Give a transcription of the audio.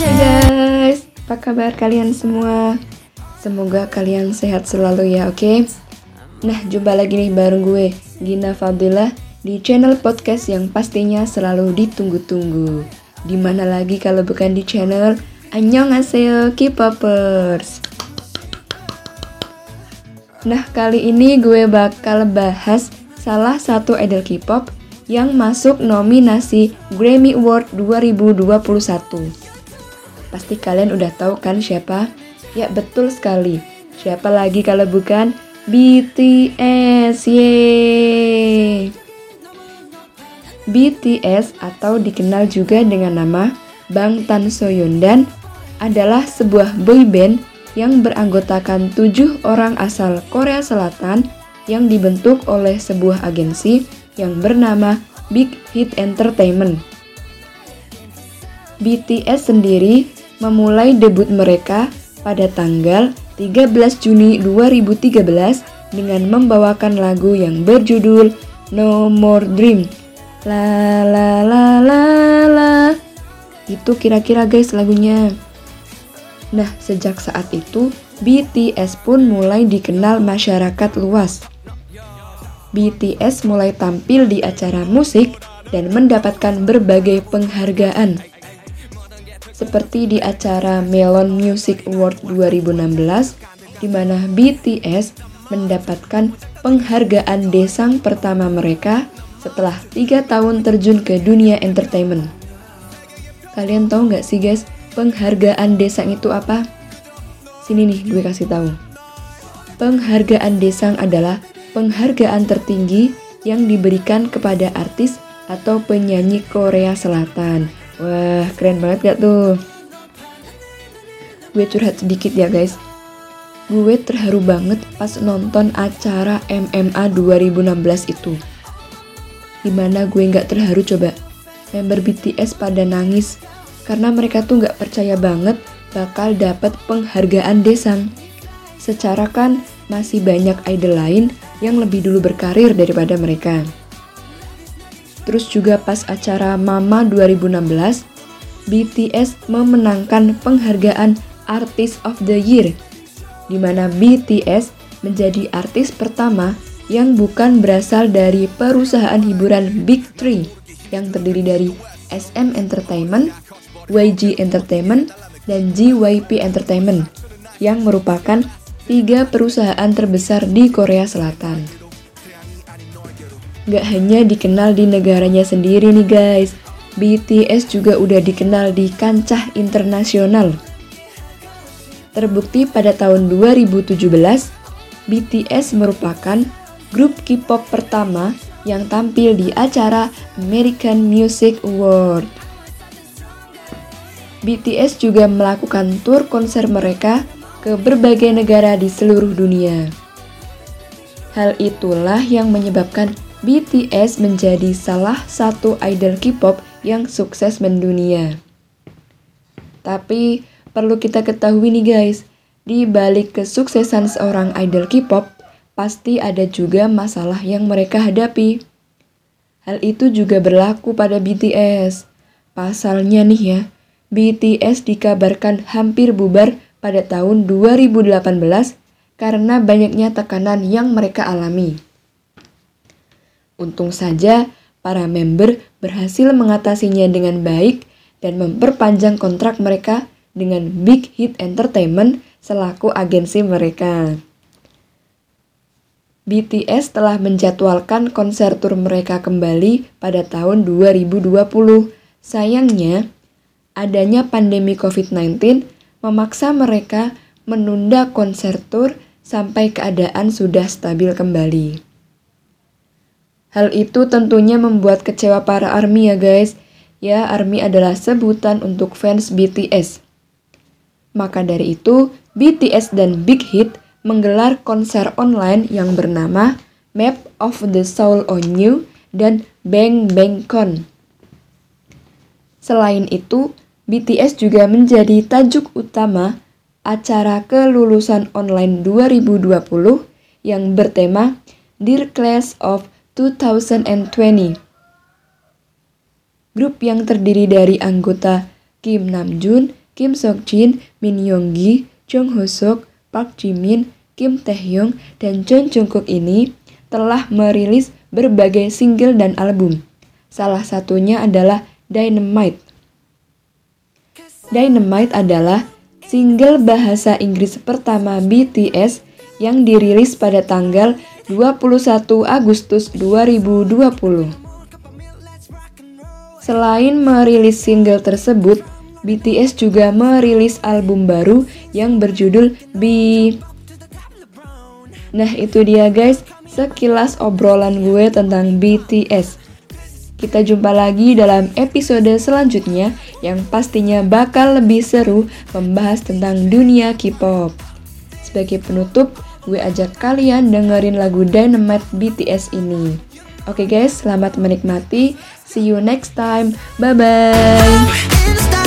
Guys, apa kabar kalian semua? Semoga kalian sehat selalu ya, oke? Okay? Nah, jumpa lagi nih bareng gue, Gina Fadilah, di channel podcast yang pastinya selalu ditunggu-tunggu. Di mana lagi kalau bukan di channel Annyeonghaseyo K-popers. Nah, kali ini gue bakal bahas salah satu idol K-pop yang masuk nominasi Grammy Award 2021. Pasti kalian udah tahu kan siapa? Ya betul sekali. Siapa lagi kalau bukan BTS? Yeay! BTS atau dikenal juga dengan nama Bangtan Soyundan adalah sebuah boyband yang beranggotakan tujuh orang asal Korea Selatan yang dibentuk oleh sebuah agensi yang bernama Big Hit Entertainment. BTS sendiri memulai debut mereka pada tanggal 13 Juni 2013 dengan membawakan lagu yang berjudul No More Dream. La la la la la. Itu kira-kira guys lagunya. Nah, sejak saat itu BTS pun mulai dikenal masyarakat luas. BTS mulai tampil di acara musik dan mendapatkan berbagai penghargaan. Seperti di acara Melon Music Award 2016, di mana BTS mendapatkan penghargaan desang pertama mereka setelah tiga tahun terjun ke dunia entertainment. Kalian tahu nggak sih guys, penghargaan desang itu apa? Sini nih gue kasih tahu. Penghargaan desang adalah penghargaan tertinggi yang diberikan kepada artis atau penyanyi Korea Selatan. Wah, keren banget gak tuh? Gue curhat sedikit ya guys. Gue terharu banget pas nonton acara MMA 2016 itu. Gimana gue gak terharu coba? Member BTS pada nangis karena mereka tuh gak percaya banget bakal dapat penghargaan desang. Secara kan masih banyak idol lain yang lebih dulu berkarir daripada mereka. Terus juga pas acara Mama 2016, BTS memenangkan penghargaan Artist of the Year, di mana BTS menjadi artis pertama yang bukan berasal dari perusahaan hiburan Big Three yang terdiri dari SM Entertainment, YG Entertainment, dan JYP Entertainment yang merupakan tiga perusahaan terbesar di Korea Selatan. Gak hanya dikenal di negaranya sendiri nih guys, BTS juga udah dikenal di kancah internasional. Terbukti pada tahun 2017, BTS merupakan grup K-pop pertama yang tampil di acara American Music Award. BTS juga melakukan tur konser mereka ke berbagai negara di seluruh dunia. Hal itulah yang menyebabkan BTS menjadi salah satu idol K-pop yang sukses mendunia. Tapi perlu kita ketahui nih guys, di balik kesuksesan seorang idol K-pop, pasti ada juga masalah yang mereka hadapi. Hal itu juga berlaku pada BTS. Pasalnya nih ya, BTS dikabarkan hampir bubar pada tahun 2018 karena banyaknya tekanan yang mereka alami. Untung saja para member berhasil mengatasinya dengan baik dan memperpanjang kontrak mereka dengan Big Hit Entertainment selaku agensi mereka. BTS telah menjadwalkan konser tur mereka kembali pada tahun 2020. Sayangnya, adanya pandemi COVID-19 memaksa mereka menunda konser tour sampai keadaan sudah stabil kembali. Hal itu tentunya membuat kecewa para ARMY ya guys. Ya, ARMY adalah sebutan untuk fans BTS. Maka dari itu, BTS dan Big Hit menggelar konser online yang bernama Map of the Soul on You dan Bang Bang Con. Selain itu, BTS juga menjadi tajuk utama acara kelulusan online 2020 yang bertema Dear Class of 2020. grup yang terdiri dari anggota Kim Namjoon, Kim Seokjin, Min Younggi, Jung Ho Suk, Park Jimin, Kim Taehyung, dan John Jungkook ini telah merilis berbagai single dan album. Salah satunya adalah Dynamite. Dynamite adalah single bahasa Inggris pertama BTS yang dirilis pada tanggal 21 Agustus 2020. Selain merilis single tersebut, BTS juga merilis album baru yang berjudul B. Nah itu dia guys, sekilas obrolan gue tentang BTS. Kita jumpa lagi dalam episode selanjutnya yang pastinya bakal lebih seru membahas tentang dunia K-pop. Sebagai penutup, gue ajak kalian dengerin lagu Dynamite BTS ini. Oke okay guys, selamat menikmati. See you next time. Bye bye.